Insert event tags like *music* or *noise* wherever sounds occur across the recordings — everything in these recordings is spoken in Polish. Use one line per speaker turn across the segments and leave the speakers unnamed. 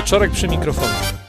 Wieczorek przy mikrofonie.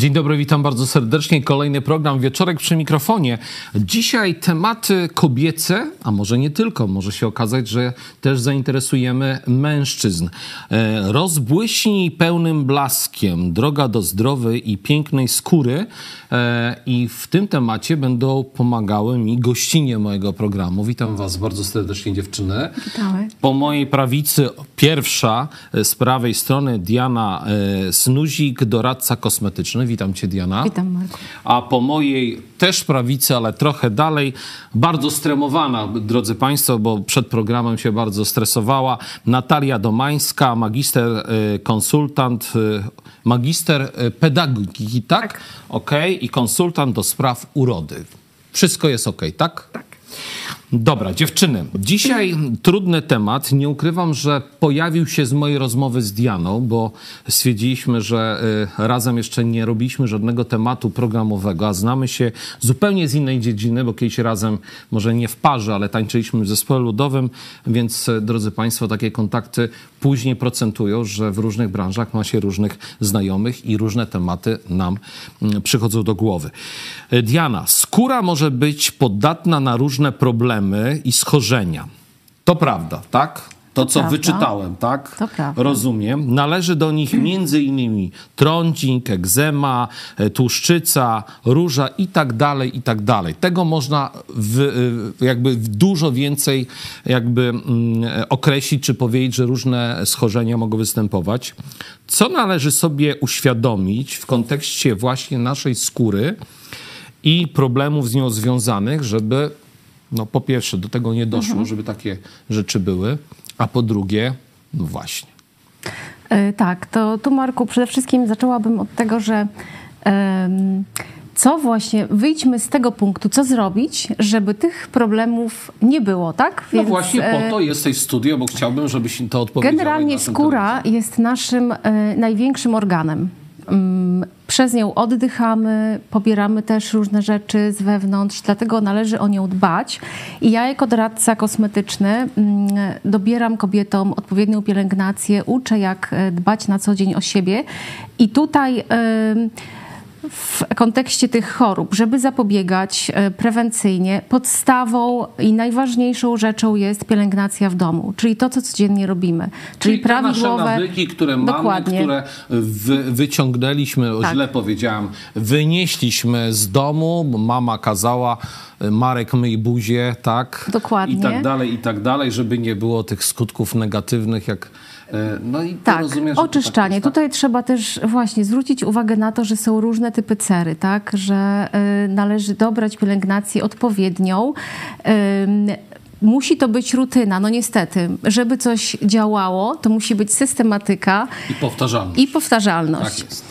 Dzień dobry, witam bardzo serdecznie. Kolejny program Wieczorek przy mikrofonie. Dzisiaj tematy kobiece, a może nie tylko, może się okazać, że też zainteresujemy mężczyzn. E, Rozbłyśnij pełnym blaskiem, droga do zdrowej i pięknej skóry. E, I w tym temacie będą pomagały mi gościnie mojego programu. Witam was bardzo serdecznie dziewczyny.
Witamy.
Po mojej prawicy pierwsza, e, z prawej strony Diana Snuzik, doradca kosmetyczny. Witam cię Diana.
Witam, Marku.
A po mojej też prawicy, ale trochę dalej, bardzo stremowana, drodzy Państwo, bo przed programem się bardzo stresowała, Natalia Domańska, magister e, konsultant, e, magister e, pedagogiki, tak?
Tak.
Okej, i konsultant do spraw urody. Wszystko jest okej, tak?
Tak.
Dobra, dziewczyny. Dzisiaj trudny temat. Nie ukrywam, że pojawił się z mojej rozmowy z Dianą, bo stwierdziliśmy, że y, razem jeszcze nie robiliśmy żadnego tematu programowego, a znamy się zupełnie z innej dziedziny, bo kiedyś razem, może nie w parze, ale tańczyliśmy w zespole ludowym, więc y, drodzy Państwo, takie kontakty później procentują, że w różnych branżach ma się różnych znajomych i różne tematy nam mm, przychodzą do głowy. Y, Diana, skóra może być podatna na różne problemy i schorzenia. To prawda, tak? To, co
prawda.
wyczytałem, tak?
To prawda.
Rozumiem. Należy do nich między innymi trądzik, egzema, e, tłuszczyca, róża i tak dalej, i tak dalej. Tego można w, y, jakby dużo więcej jakby mm, określić, czy powiedzieć, że różne schorzenia mogą występować. Co należy sobie uświadomić w kontekście właśnie naszej skóry i problemów z nią związanych, żeby no po pierwsze do tego nie doszło, żeby takie rzeczy były, a po drugie, no właśnie.
E, Tak, to tu Marku przede wszystkim zaczęłabym od tego, że co właśnie, wyjdźmy z tego punktu, co zrobić, żeby tych problemów nie było, tak?
No
Więc,
właśnie
e,
po to jesteś w studio, bo chciałbym, żebyś to odpowiedział.
Generalnie skóra jest naszym e, największym organem. Mm, Przez nią oddychamy, pobieramy też różne rzeczy z wewnątrz, dlatego należy o nią dbać. I ja, jako doradca kosmetyczny, mm, dobieram kobietom odpowiednią pielęgnację, uczę, jak e, dbać na co dzień o siebie. I tutaj. em, w kontekście tych chorób, żeby zapobiegać e, prewencyjnie, podstawą i najważniejszą rzeczą jest pielęgnacja w domu, czyli to, co codziennie robimy. Czyli,
Czyli te nasze
prawidłowe.
nawyki, które mamy,
Dokładnie.
które wy, wyciągnęliśmy,
Tak.
źle powiedziałam, wynieśliśmy z domu, mama kazała, y, Marek myj buzię, tak?
Dokładnie.
I tak dalej, i tak dalej, żeby nie było tych skutków negatywnych, jak... y, No i
Tak,
to
oczyszczanie.
Tak tak?
Tutaj trzeba też właśnie zwrócić uwagę na to, że są różne typy cery, tak? Że y, należy dobrać pielęgnację odpowiednią. Musi to być rutyna, no niestety. Żeby coś działało, to musi być systematyka
I powtarzalne.
i powtarzalność.
Tak jest.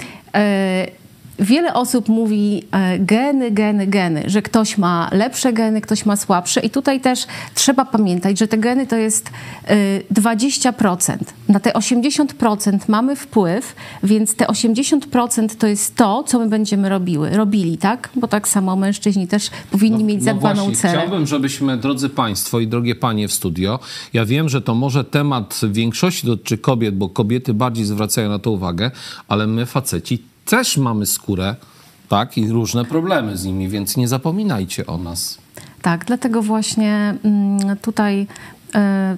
E, Wiele osób mówi e, geny, geny, geny, że ktoś ma lepsze geny, ktoś ma słabsze. I tutaj też trzeba pamiętać, że te geny to jest e, 20%. Na te 80% mamy wpływ, więc te 80% to jest to, co my będziemy robiły, robili, tak? Bo tak samo mężczyźni też powinni mieć zadbaną
No właśnie,
cerę.
Chciałbym, żebyśmy, drodzy Państwo i drogie Panie w studio, ja wiem, że to może temat większości dotyczy kobiet, bo kobiety bardziej zwracają na to uwagę, ale my faceci też mamy skórę, tak, i różne problemy z nimi, więc nie zapominajcie o nas.
Tak, dlatego właśnie mm, tutaj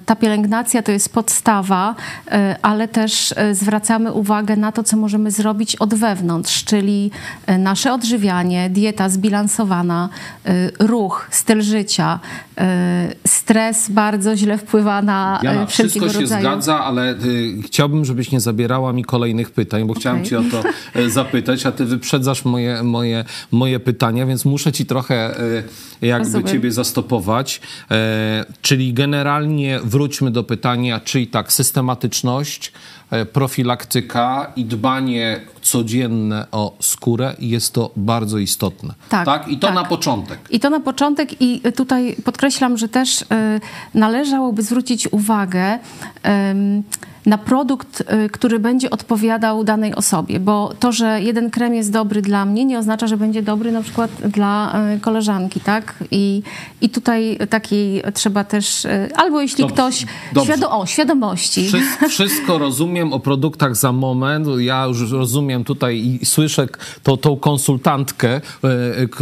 ta pielęgnacja to jest podstawa, e, ale też e, zwracamy uwagę na to, co możemy zrobić od wewnątrz, czyli e, nasze odżywianie, dieta zbilansowana, e, ruch, styl życia. e, Stres bardzo źle wpływa na e,
Jana,
wszelkiego
wszystko się
rodzaju.
zgadza, ale chciałbym, żebyś nie zabierała mi kolejnych pytań, bo chciałem
Okej.
cię o to zapytać, a ty wyprzedzasz moje, moje, moje pytania, więc muszę ci trochę jakby
Rozumiem.
ciebie zastopować. E, czyli generalnie wróćmy do pytania, czyli tak, systematyczność, e, profilaktyka i dbanie codzienne o skórę jest to bardzo istotne.
Tak,
I to
tak.
na początek.
I to na początek, i tutaj podkreślam, że też y, należałoby zwrócić uwagę. ym, na produkt, y, który będzie odpowiadał danej osobie, bo to, że jeden krem jest dobry dla mnie, nie oznacza, że będzie dobry na przykład dla y, koleżanki, tak? I, i tutaj takiej trzeba też, y, albo jeśli
Dobrze,
ktoś,
dobrze.
świado, o, świadomości.
Wszystko, wszystko rozumiem o produktach za moment. Ja już rozumiem tutaj i słyszę to, tą konsultantkę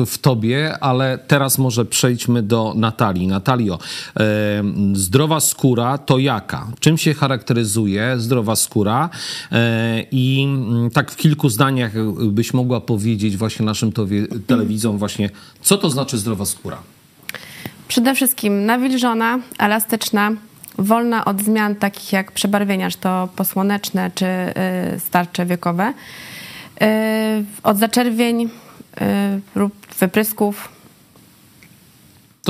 w tobie, ale teraz może przejdźmy do Natalii. Natalio, zdrowa skóra to jaka? Czym się charakteryzuje zdrowa skóra? E, I mm, tak w kilku zdaniach byś mogła powiedzieć właśnie naszym telewidzom właśnie, co to znaczy zdrowa skóra?
Przede wszystkim nawilżona, elastyczna, wolna od zmian takich jak przebarwienia, czy to posłoneczne, czy y, starcze wiekowe, y, od zaczerwień y, lub wyprysków.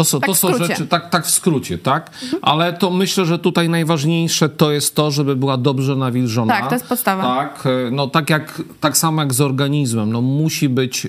To są,
Tak
to są rzeczy, tak, tak w skrócie, tak? Ale to myślę, że tutaj najważniejsze to jest to, żeby była dobrze nawilżona.
Tak, to jest podstawa.
Tak, e, no tak jak, tak samo jak z organizmem, no musi być e,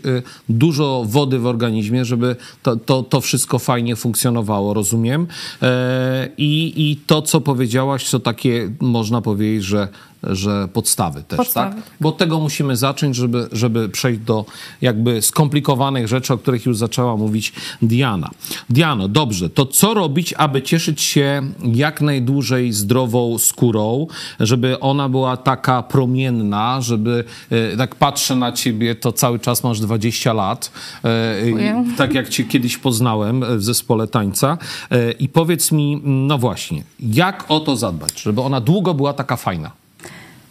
dużo wody w organizmie, żeby to, to, to wszystko fajnie funkcjonowało, rozumiem? E, I, I to, co powiedziałaś, to takie, można powiedzieć, że że podstawy też,
Podstawy.
tak? Bo od tego musimy zacząć, żeby, żeby przejść do jakby skomplikowanych rzeczy, o których już zaczęła mówić Diana. Diano, dobrze, to co robić, aby cieszyć się jak najdłużej zdrową skórą, żeby ona była taka promienna, żeby, e, tak patrzę na ciebie, to cały czas masz 20 lat, e,
Dziękuję.
i tak jak cię kiedyś poznałem e, w zespole tańca E, i powiedz mi, no właśnie, jak o to zadbać, żeby ona długo była taka fajna?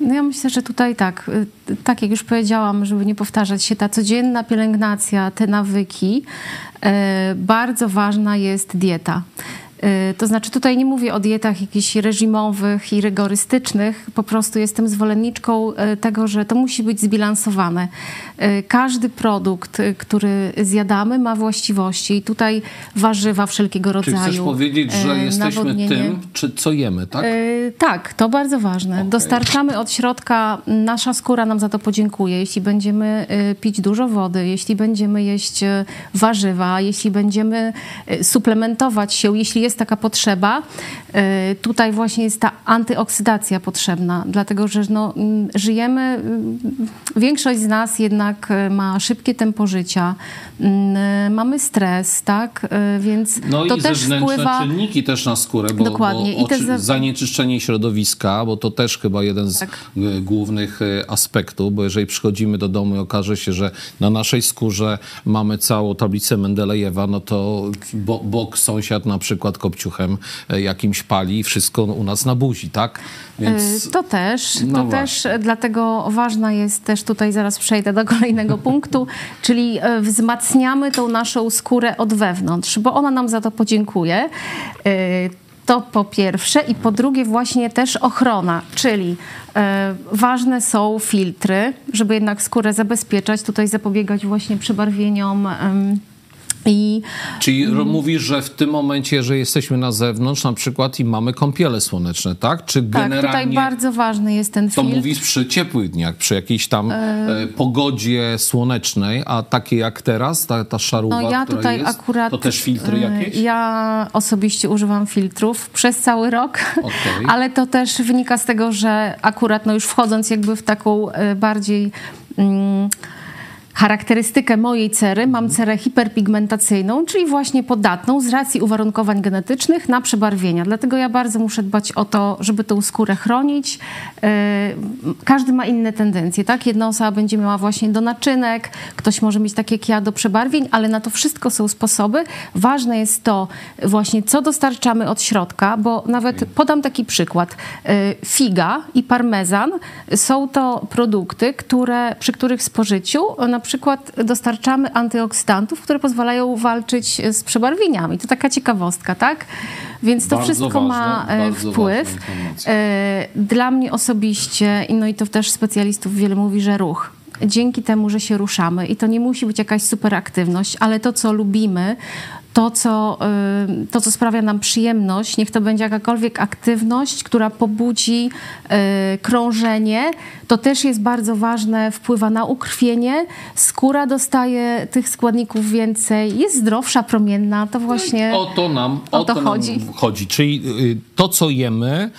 No ja myślę, że tutaj tak, y, tak jak już powiedziałam, żeby nie powtarzać się, ta codzienna pielęgnacja, te nawyki, y, bardzo ważna jest dieta. Y, To znaczy, tutaj nie mówię o dietach jakichś reżimowych i rygorystycznych, po prostu jestem zwolenniczką y, tego, że to musi być zbilansowane. Y, Każdy produkt, który zjadamy, ma właściwości i tutaj warzywa wszelkiego
Czy
rodzaju.
chcesz powiedzieć, że jesteśmy tym, czy co jemy, tak?
Tak, to bardzo ważne.
Okej.
Dostarczamy od środka, nasza skóra nam za to podziękuje. Jeśli będziemy pić dużo wody, jeśli będziemy jeść warzywa, jeśli będziemy suplementować się, jeśli jest taka potrzeba, e, tutaj właśnie jest ta antyoksydacja potrzebna, dlatego że no, żyjemy, większość z nas jednak e, ma szybkie tempo życia, e, mamy stres, tak, więc
No
to
i
też wpływa...
czynniki też na skórę, bo,
Dokładnie.
bo
I te
zanieczyszczenie środowiska, bo to też chyba jeden z
Tak.
głównych aspektów, bo jeżeli przychodzimy do domu i okaże się, że na naszej skórze mamy całą tablicę Mendelejewa, no to bo, bok sąsiad na przykład kopciuchem e, jakimś pali wszystko u nas na buzi, tak? Więc
Y, To też,
No
to
właśnie.
też, e, dlatego ważna jest też tutaj, zaraz przejdę do *laughs* kolejnego punktu, czyli e, wzmacniamy tą naszą skórę od wewnątrz, bo ona nam za to podziękuje. To po pierwsze i po drugie właśnie też ochrona, czyli e, ważne są filtry, żeby jednak skórę zabezpieczać, tutaj zapobiegać właśnie przebarwieniom i
Czyli ro- mówisz, że w tym momencie, że jesteśmy na zewnątrz na przykład i mamy kąpiele słoneczne, tak? Czy
tak,
generalnie...
tutaj bardzo ważny jest ten
To
filtr.
mówisz przy ciepłych dniach, przy jakiejś tam e, pogodzie słonecznej, a takie jak teraz, ta, ta
No ja tutaj
jest,
akurat.
to też filtry
e,
jakieś?
Ja osobiście używam filtrów przez cały rok, *laughs*
Okej.
ale to też wynika z tego, że akurat no już wchodząc jakby w taką e, bardziej. Mm, charakterystykę mojej cery, mam cerę hiperpigmentacyjną, czyli właśnie podatną z racji uwarunkowań genetycznych na przebarwienia. Dlatego ja bardzo muszę dbać o to, żeby tą skórę chronić. E, Każdy ma inne tendencje, tak? Jedna osoba będzie miała właśnie do naczynek, ktoś może mieć tak jak ja do przebarwień, ale na to wszystko są sposoby. Ważne jest to właśnie, co dostarczamy od środka, bo nawet podam taki przykład. E, Figa i parmezan są to produkty, które, przy których spożyciu na przykład dostarczamy antyoksydantów, które pozwalają walczyć z przebarwieniami. To taka ciekawostka, tak? Więc to
Bardzo
wszystko ma
ważna,
e, wpływ. E, Dla mnie osobiście, i no i to też specjalistów wiele mówi, że ruch. Dzięki temu, że się ruszamy i to nie musi być jakaś super aktywność, ale to, co lubimy, to co, y, to, co sprawia nam przyjemność, niech to będzie jakakolwiek aktywność, która pobudzi y, krążenie, to też jest bardzo ważne, wpływa na ukrwienie, skóra dostaje tych składników więcej, jest zdrowsza, promienna, to właśnie
O to nam,
o
o
to
to
chodzi.
Nam chodzi. Czyli y, to, co jemy,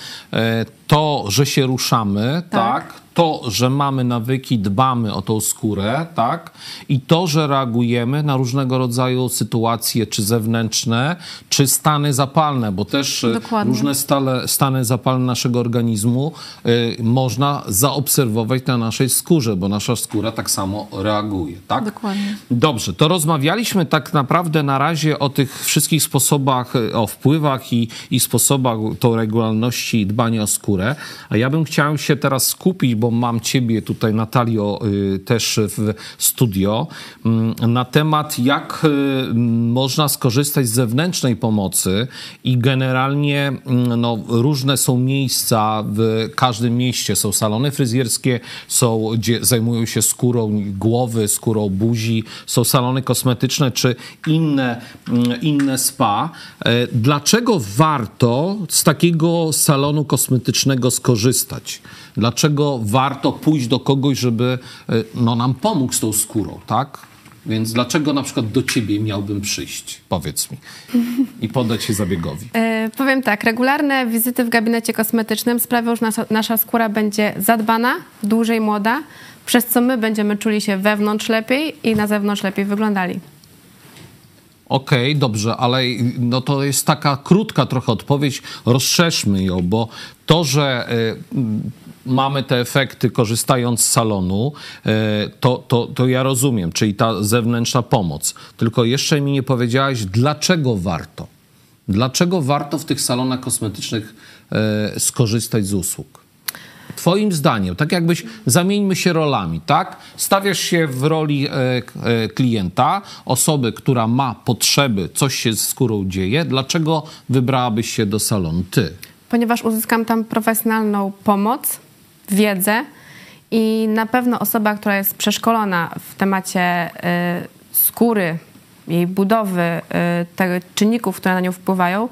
to, że się ruszamy, tak. To, że mamy nawyki, dbamy o tą skórę, tak? I to, że reagujemy na różnego rodzaju sytuacje, czy zewnętrzne, czy stany zapalne, bo też e,
Dokładnie.
różne stale, stany zapalne naszego organizmu y, można zaobserwować na naszej skórze, bo nasza skóra tak samo reaguje, tak?
Dokładnie.
Dobrze, to rozmawialiśmy tak naprawdę na razie o tych wszystkich sposobach, y, o wpływach i, i sposobach to regularności dbania o skórę. A ja bym chciał się teraz skupić, bo mam ciebie tutaj, Natalio, y, też w studio, mm, na temat jak y, można skorzystać z zewnętrznej pomocy i generalnie mm, no, różne są miejsca w każdym mieście. Są salony fryzjerskie, są, gdzie zajmują się skórą głowy, skórą buzi, są salony kosmetyczne czy inne, mm, inne spa. E, Dlaczego warto z takiego salonu kosmetycznego skorzystać? Dlaczego warto pójść do kogoś, żeby e, no, nam pomógł z tą skórą, tak? Więc dlaczego na przykład do ciebie miałbym przyjść? Powiedz mi. I podać się zabiegowi.
E, powiem tak, regularne wizyty w gabinecie kosmetycznym sprawią, że nasza, nasza skóra będzie zadbana, dłużej młoda, przez co my będziemy czuli się wewnątrz lepiej i na zewnątrz lepiej wyglądali.
Okej, dobrze, ale no to jest taka krótka trochę odpowiedź. Rozszerzmy ją, bo to, że mm, mamy te efekty korzystając z salonu, y, to, to, to ja rozumiem, czyli ta zewnętrzna pomoc. Tylko jeszcze mi nie powiedziałaś, dlaczego warto. Dlaczego warto w tych salonach kosmetycznych y, skorzystać z usług? Twoim zdaniem, tak jakbyś zamieńmy się rolami, tak? Stawiasz się w roli e, e, klienta, osoby, która ma potrzeby, coś się z skórą dzieje. Dlaczego wybrałabyś się do salonu? Ty.
Ponieważ uzyskam tam profesjonalną pomoc, wiedzę i na pewno osoba, która jest przeszkolona w temacie y, skóry, jej budowy, y, te czynników, które na nią wpływają,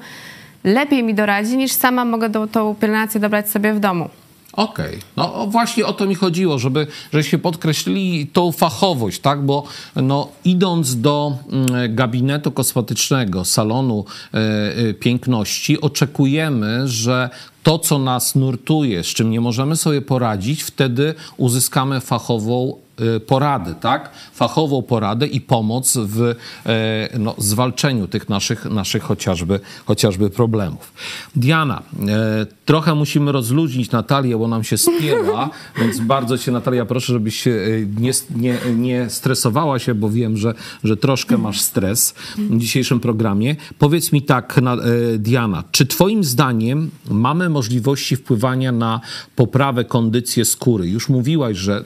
lepiej mi doradzi niż sama mogę do, tą pielęgnację dobrać sobie w domu.
Okej, no o, właśnie o to mi chodziło, żeby żeście podkreślili tą fachowość, tak? Bo no, idąc do mm, gabinetu kosmetycznego, salonu e, e, piękności, oczekujemy, że to, co nas nurtuje, z czym nie możemy sobie poradzić, wtedy uzyskamy fachową e, poradę, tak? Fachową poradę i pomoc w e, no, zwalczeniu tych naszych, naszych chociażby, chociażby problemów. Diana, e, trochę musimy rozluźnić Natalię, bo nam się spięła, *laughs* więc bardzo cię Natalia proszę, żebyś się e, nie, nie, nie stresowała się, bo wiem, że, że troszkę masz stres w dzisiejszym programie. Powiedz mi tak, na, Diana, czy twoim zdaniem mamy możliwości wpływania na poprawę kondycji skóry? Już mówiłaś, że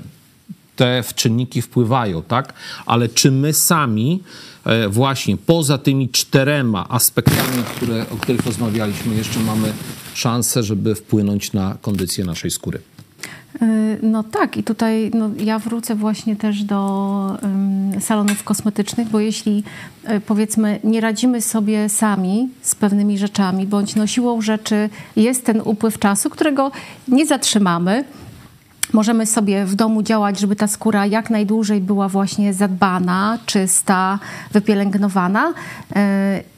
te czynniki wpływają, tak? Ale czy my sami e, właśnie poza tymi czterema aspektami, które, o których rozmawialiśmy, jeszcze mamy szansę, żeby wpłynąć na kondycję naszej skóry?
Y, No tak, i tutaj no, ja wrócę właśnie też do ym, salonów kosmetycznych, bo jeśli y, powiedzmy nie radzimy sobie sami z pewnymi rzeczami, bądź no, siłą rzeczy jest ten upływ czasu, którego nie zatrzymamy, Możemy sobie w domu działać, żeby ta skóra jak najdłużej była właśnie zadbana, czysta, wypielęgnowana. Yy,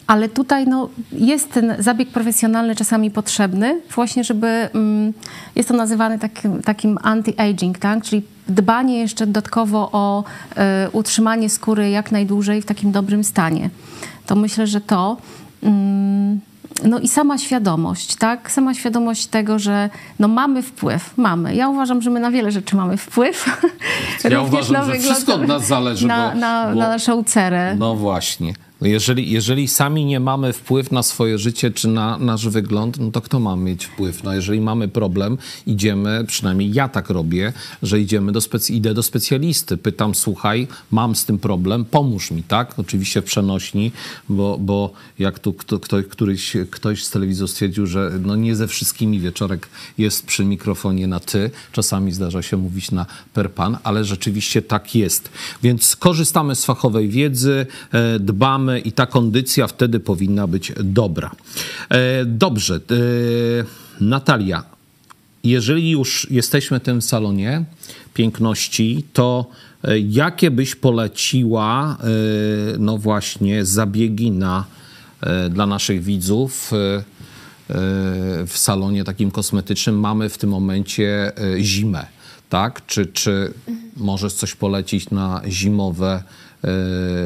Ale tutaj no, jest ten zabieg profesjonalny czasami potrzebny, właśnie żeby, mm, jest to nazywane takim, takim anti-aging, tak? czyli dbanie jeszcze dodatkowo o y, utrzymanie skóry jak najdłużej w takim dobrym stanie. To myślę, że to. mm, no i sama świadomość, tak? Sama świadomość tego, że no mamy wpływ, mamy. Ja uważam, że my na wiele rzeczy mamy wpływ.
Ja *laughs* uważam, że
wygląd-
wszystko od nas zależy,
Na,
bo-
na,
bo-
na naszą cerę.
No właśnie. Jeżeli, jeżeli sami nie mamy wpływ na swoje życie czy na nasz wygląd, no to kto ma mieć wpływ? No jeżeli mamy problem, idziemy, przynajmniej ja tak robię, że idziemy do specy- idę do specjalisty. Pytam, słuchaj, mam z tym problem, pomóż mi, tak? Oczywiście w przenośni, bo, bo jak tu kto, ktoś, któryś, ktoś z telewizji stwierdził, że no nie ze wszystkimi wieczorek jest przy mikrofonie na ty. Czasami zdarza się mówić na per pan, ale rzeczywiście tak jest. Więc korzystamy z fachowej wiedzy, e, dbamy mamy i ta kondycja wtedy powinna być dobra. E, dobrze. E, Natalia, jeżeli już jesteśmy w tym salonie piękności, to e, jakie byś poleciła, no właśnie, zabiegi na, dla naszych widzów w salonie takim kosmetycznym? Mamy w tym momencie zimę, tak? Czy, czy możesz coś polecić na zimowe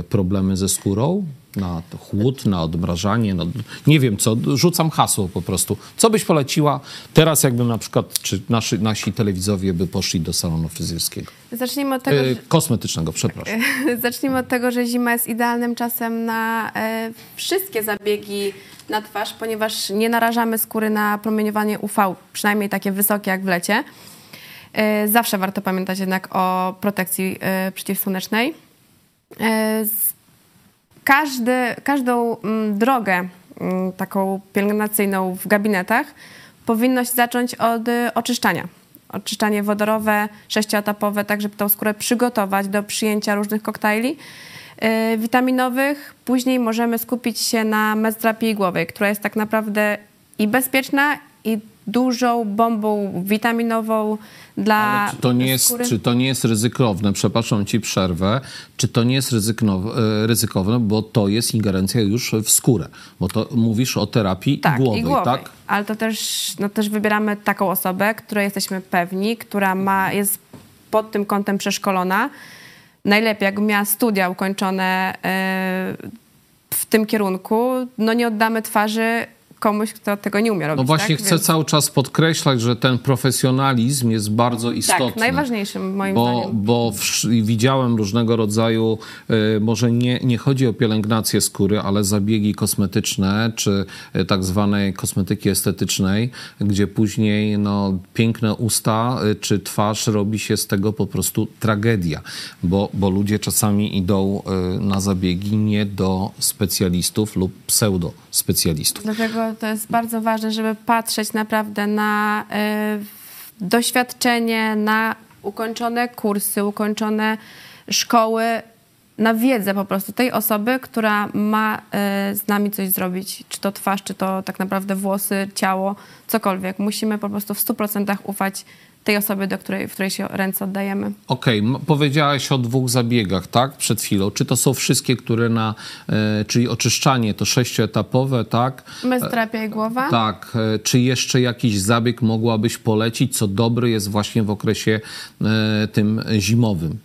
problemy ze skórą? na chłód, na odmrażanie, no, nie wiem co, rzucam hasło po prostu. Co byś poleciła teraz, jakby na przykład, czy nasi, nasi telewizowie by poszli do salonu fryzjerskiego?
Zacznijmy od tego,
e, Kosmetycznego, przepraszam. *laughs*
Zacznijmy od tego, że zima jest idealnym czasem na e, wszystkie zabiegi na twarz, ponieważ nie narażamy skóry na promieniowanie UV, przynajmniej takie wysokie jak w lecie. E, zawsze warto pamiętać jednak o protekcji e, przeciwsłonecznej. E, każdy, każdą mm, drogę mm, taką pielęgnacyjną w gabinetach powinno się zacząć od y, oczyszczania. Oczyszczanie wodorowe, sześcioetapowe, tak żeby tą skórę przygotować do przyjęcia różnych koktajli y, witaminowych. Później możemy skupić się na mezoterapii głowy, która jest tak naprawdę i bezpieczna, i dużą bombą witaminową dla
Ale czy to nie jest. Czy to nie jest ryzykowne, przepraszam ci przerwę, czy to nie jest ryzykowne, ryzykowne, bo to jest ingerencja już w skórę, bo to mówisz o terapii
tak,
głowej,
głowej.
tak?
Ale to też, no też wybieramy taką osobę, której jesteśmy pewni, która ma, jest pod tym kątem przeszkolona. Najlepiej, jakby miała studia ukończone yy, w tym kierunku, no nie oddamy twarzy komuś, kto tego nie umie robić.
No właśnie
tak?
chcę
Więc...
cały czas podkreślać, że ten profesjonalizm jest bardzo istotny.
Tak, najważniejszym moim
bo,
zdaniem.
Bo w, widziałem różnego rodzaju, y, może nie, nie chodzi o pielęgnację skóry, ale zabiegi kosmetyczne, czy y, tak zwanej kosmetyki estetycznej, gdzie później no, piękne usta y, czy twarz robi się z tego po prostu tragedia, bo, bo ludzie czasami idą na zabiegi nie do specjalistów lub pseudo specjalistów.
Dlatego to jest bardzo ważne, żeby patrzeć naprawdę na y, doświadczenie, na ukończone kursy, ukończone szkoły, na wiedzę po prostu tej osoby, która ma y, z nami coś zrobić. Czy to twarz, czy to tak naprawdę włosy, ciało, cokolwiek. Musimy po prostu w 100% ufać tej osoby, do której, w której się ręce oddajemy.
Okej, okay. powiedziałeś o dwóch zabiegach, tak? Przed chwilą. Czy to są wszystkie, które na, e, czyli oczyszczanie to sześcioetapowe, tak?
Mezoterapia i głowa.
Tak. E, czy jeszcze jakiś zabieg mogłabyś polecić, co dobry jest właśnie w okresie e, tym zimowym?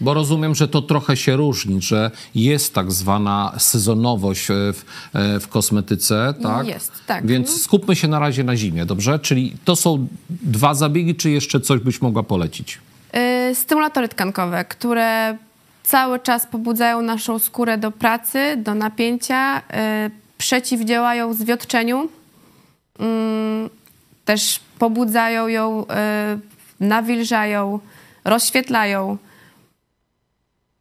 Bo rozumiem, że to trochę się różni, że jest tak zwana sezonowość e, w, e, w kosmetyce, tak?
Jest, tak.
Więc skupmy się na razie na zimie, dobrze? Czyli to są dwa zabiegi, czy jeszcze coś byś mogła polecić?
Yy, stymulatory tkankowe, które cały czas pobudzają naszą skórę do pracy, do napięcia, yy, przeciwdziałają zwiotczeniu, yy, też pobudzają ją, nawilżają, rozświetlają.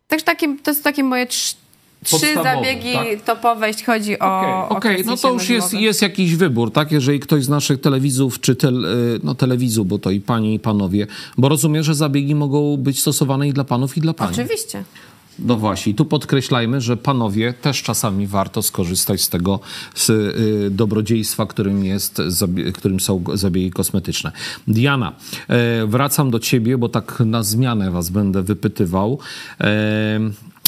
Także takie, to są takie moje trzy, trzy zabiegi tak? topowe, jeśli chodzi o.
Okej, okay, no to już jest, jest jakiś wybór, tak? Jeżeli ktoś z naszych telewizów, czy tel, no telewizów, bo to i panie, i panowie, bo rozumiem, że zabiegi mogą być stosowane i dla panów, i dla pań.
Oczywiście.
No właśnie, tu podkreślajmy, że panowie też czasami warto skorzystać z tego z, y, dobrodziejstwa, którym, jest, którym są zabiegi kosmetyczne. Diana, e, wracam do ciebie, bo tak na zmianę was będę wypytywał. E,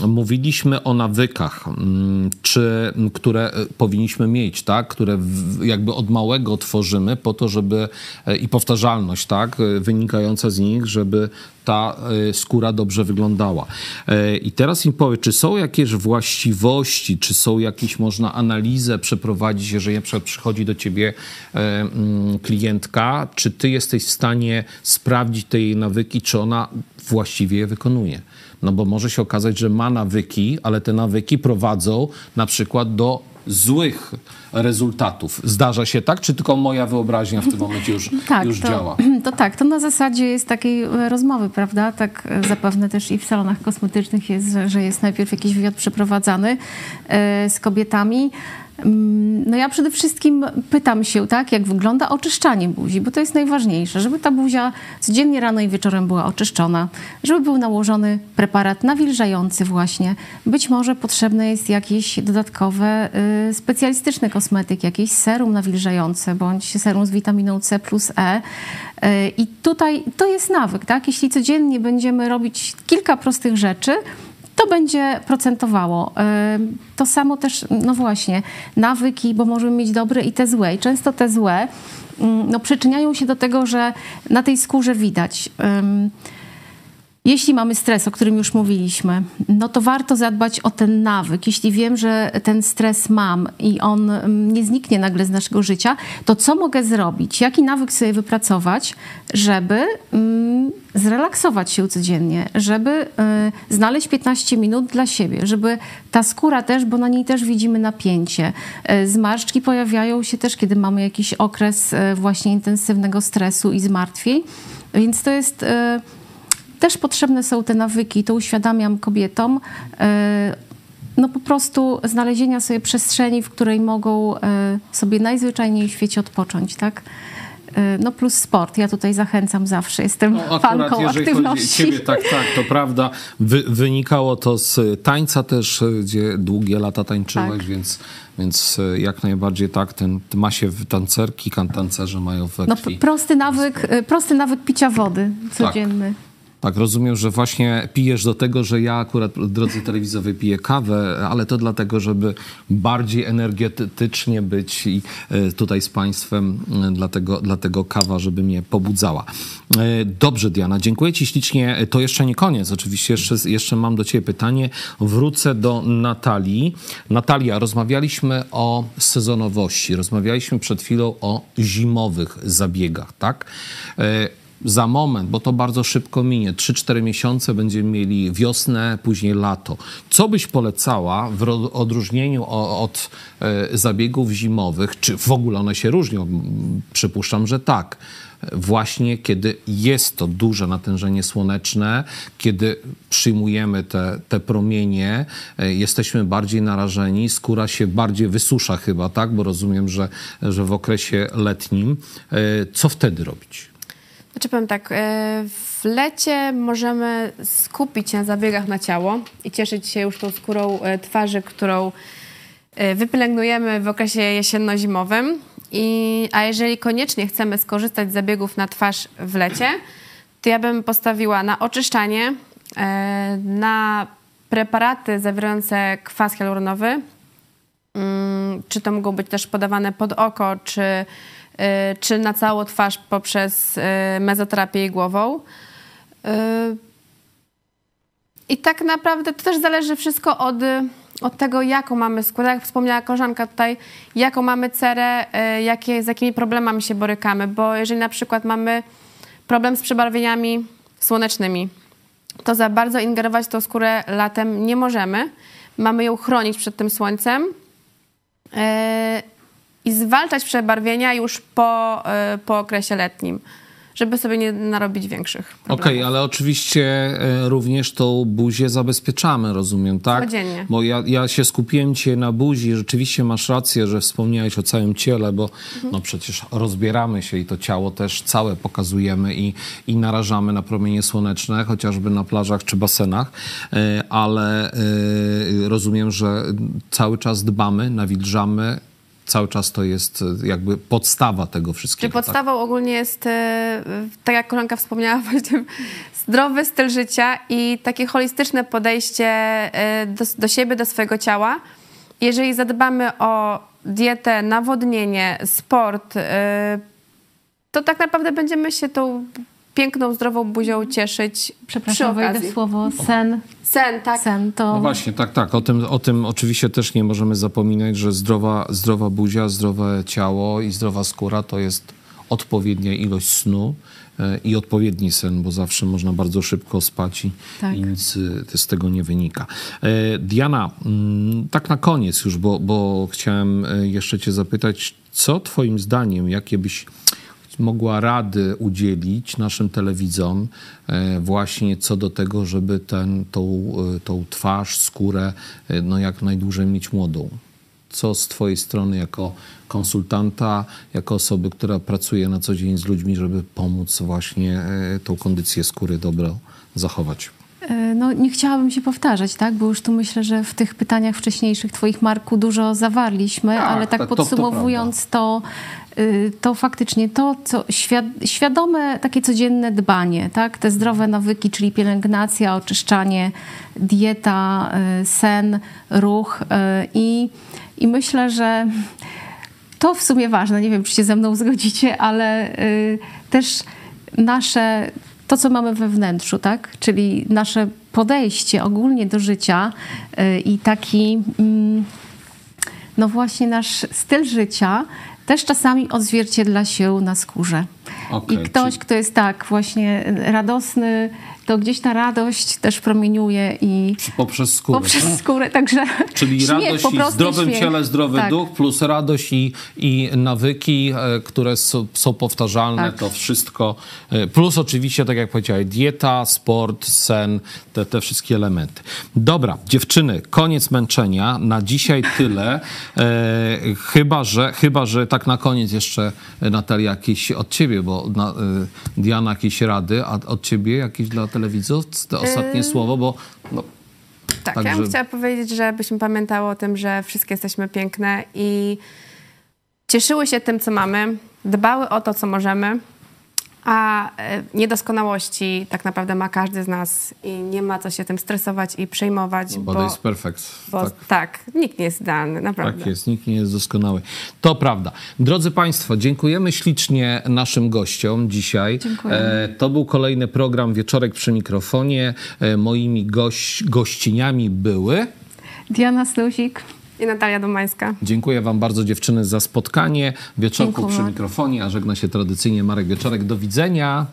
mówiliśmy o nawykach, mm, czy, które e, powinniśmy mieć, tak? które jakby od małego tworzymy po to, żeby e, i powtarzalność, tak? E, wynikająca z nich, żeby ta skóra dobrze wyglądała. I teraz mi powie, czy są jakieś właściwości, czy są jakieś, można analizę przeprowadzić, jeżeli na przykład przychodzi do ciebie mm, klientka, czy ty jesteś w stanie sprawdzić te jej nawyki, czy ona właściwie je wykonuje? No bo może się okazać, że ma nawyki, ale te nawyki prowadzą na przykład do złych rezultatów. Zdarza się tak, czy tylko moja wyobraźnia w tym momencie już, *laughs* tak, już
to,
działa? *clears throat*
To tak, to na zasadzie jest takiej e, rozmowy, prawda? Tak e, zapewne też i w salonach kosmetycznych jest, że jest najpierw jakiś wywiad przeprowadzany e, z kobietami no ja przede wszystkim pytam się, tak, jak wygląda oczyszczanie buzi, bo to jest najważniejsze, żeby ta buzia codziennie rano i wieczorem była oczyszczona, żeby był nałożony preparat nawilżający właśnie. Być może potrzebne jest jakiś dodatkowy y, specjalistyczny kosmetyk, jakiś serum nawilżające, bądź serum z witaminą C plus E. Y, I tutaj to jest nawyk, tak? Jeśli codziennie będziemy robić kilka prostych rzeczy, to będzie procentowało. To samo też, no właśnie, nawyki, bo możemy mieć dobre i te złe. I często te złe no, przyczyniają się do tego, że na tej skórze widać. Jeśli mamy stres, o którym już mówiliśmy, no to warto zadbać o ten nawyk. Jeśli wiem, że ten stres mam i on mm, nie zniknie nagle z naszego życia, to co mogę zrobić? Jaki nawyk sobie wypracować, żeby mm, zrelaksować się codziennie, żeby y, znaleźć 15 minut dla siebie, żeby ta skóra też, bo na niej też widzimy napięcie. Y, zmarszczki pojawiają się też, kiedy mamy jakiś okres y, właśnie intensywnego stresu i zmartwień. Więc to jest też potrzebne są te nawyki, to uświadamiam kobietom. E, no po prostu znalezienia sobie przestrzeni, w której mogą e, sobie najzwyczajniej w świecie odpocząć, tak? E, no plus sport. Ja tutaj zachęcam zawsze. Jestem no, fanką aktywności.
Ciebie, tak, tak, to prawda. Wy, wynikało to z tańca też, gdzie długie lata tańczyłeś, tak. więc, więc jak najbardziej tak, ten, ma się w tancerki, tancerze mają we
no, krwi. No, prosty nawyk, prosty nawyk picia wody codzienny. Tak.
Tak, rozumiem, że właśnie pijesz do tego, że ja akurat, drodzy telewizowie, piję kawę, ale to dlatego, żeby bardziej energetycznie być i e, tutaj z Państwem, e, dlatego, dlatego kawa, żeby mnie pobudzała. E, dobrze, Diana, dziękuję Ci ślicznie. To jeszcze nie koniec, oczywiście jeszcze, jeszcze mam do Ciebie pytanie. Wrócę do Natalii. Natalia, rozmawialiśmy o sezonowości, rozmawialiśmy przed chwilą o zimowych zabiegach, tak? Za moment, bo to bardzo szybko minie, 3-4 miesiące będziemy mieli wiosnę, później lato. Co byś polecała w odróżnieniu od e, zabiegów zimowych, czy w ogóle one się różnią? Przypuszczam, że tak właśnie kiedy jest to duże natężenie słoneczne, kiedy przyjmujemy te, te promienie, e, jesteśmy bardziej narażeni, skóra się bardziej wysusza chyba, tak? Bo rozumiem, że, że w okresie letnim. E, co wtedy robić?
Znaczy powiem tak, e, w lecie możemy skupić się na zabiegach na ciało i cieszyć się już tą skórą e, twarzy, którą e, wypielęgnujemy w okresie jesienno-zimowym. I, a jeżeli koniecznie chcemy skorzystać z zabiegów na twarz w lecie, to ja bym postawiła na oczyszczanie, na preparaty zawierające kwas hialuronowy. Mm, czy to mogą być też podawane pod oko, czy czy na całą twarz poprzez y, mezoterapię igłową. Y, I tak naprawdę to też zależy wszystko od, od tego, jaką mamy skórę. Jak wspomniała koleżanka tutaj, jaką mamy cerę, jakie, z jakimi problemami się borykamy. Bo jeżeli na przykład mamy problem z przebarwieniami słonecznymi, to za bardzo ingerować w tą skórę latem nie możemy. Mamy ją chronić przed tym słońcem i zwalczać przebarwienia już po, e, po okresie letnim żeby sobie nie narobić większych
Okej, okay, ale oczywiście e, również tą buzię zabezpieczamy, rozumiem, tak?
Codziennie.
Bo ja, ja się skupiłem cię na buzi, rzeczywiście masz rację, że wspomniałeś o całym ciele, bo mhm. no przecież rozbieramy się i to ciało też całe pokazujemy i, i narażamy na promienie słoneczne, chociażby na plażach czy basenach, e, ale rozumiem, że cały czas dbamy, nawilżamy, cały czas to jest e, jakby podstawa tego wszystkiego.
Czy podstawą tak? ogólnie jest, e, tak jak koleżanka wspomniała, *laughs* właśnie zdrowy styl życia i takie holistyczne podejście e, do, do siebie, do swojego ciała. Jeżeli zadbamy o dietę, nawodnienie, sport, to tak naprawdę będziemy się tą piękną, zdrową buzią cieszyć.
Przepraszam, wejdę słowo sen.
Sen, tak.
Sen to...
No właśnie, tak, tak. O tym, o tym oczywiście też nie możemy zapominać, że zdrowa, zdrowa buzia, zdrowe ciało i zdrowa skóra to jest odpowiednia ilość snu e, i odpowiedni sen, bo zawsze można bardzo szybko spać i, tak. i nic e, z tego nie wynika. E, Diana, mm, tak na koniec już, bo, bo chciałem jeszcze cię zapytać, co twoim zdaniem, jakie byś mogła rady udzielić naszym telewidzom e, właśnie co do tego, żeby ten, tą, e, tą twarz, skórę e, no jak najdłużej mieć młodą? co z twojej strony jako konsultanta, jako osoby, która pracuje na co dzień z ludźmi, żeby pomóc właśnie tą kondycję skóry dobrą zachować?
No, nie chciałabym się powtarzać, tak? Bo już tu myślę, że w tych pytaniach wcześniejszych Twoich, Marku, dużo zawarliśmy,
Tak,
ale tak
to- to- to
podsumowując to, y, to faktycznie to, co świad- świadome, takie codzienne dbanie, tak? Te zdrowe nawyki, czyli pielęgnacja, oczyszczanie, dieta, y, sen, ruch y, i, i myślę, że to w sumie ważne, nie wiem, czy się ze mną zgodzicie, ale y, też nasze, to co mamy we wnętrzu, tak? Czyli nasze podejście ogólnie do życia y, i taki, mm, no właśnie nasz styl życia też czasami odzwierciedla się na skórze.
Okej,
I ktoś,
czyli-
kto jest tak właśnie radosny, to gdzieś ta radość też promieniuje i
Poprzez skórę.
poprzez
tak?
skórę, także *laughs*
Czyli
śmiech,
radość i zdrowym
śmiech.
ciele, zdrowy
Tak.
duch, plus radość i, i nawyki, e, które są, są powtarzalne,
Tak.
to wszystko. e, Plus oczywiście, tak jak powiedziałeś, dieta, sport, sen, te, te wszystkie elementy. Dobra, dziewczyny, koniec męczenia. Na dzisiaj tyle. E, chyba, że, chyba, że tak na koniec jeszcze e, Natalia jakieś od ciebie, bo na, Diana jakieś rady, a od ciebie jakieś dla telewidzów? To ostatnie słowo, bo no,
Tak,
Także-
ja bym chciała powiedzieć, żebyśmy pamiętały o tym, że wszystkie jesteśmy piękne i cieszyły się tym, co mamy, dbały o to, co możemy, a e, niedoskonałości tak naprawdę ma każdy z nas i nie ma co się tym stresować i przejmować,
bo,
bo,
jest perfekt.
bo
tak.
tak. nikt nie jest idealny, naprawdę.
Tak jest, nikt nie jest doskonały. To prawda. Drodzy Państwo, dziękujemy ślicznie naszym gościom dzisiaj.
Dziękujemy.
E, to był kolejny program Wieczorek przy mikrofonie. E, moimi gość, gościniami były.
Diana Slusik.
I Natalia Domańska.
Dziękuję Wam bardzo dziewczyny za spotkanie. Wieczorku
Dziękuję.
przy mikrofonie, a żegna się tradycyjnie Marek Wieczorek. Do widzenia.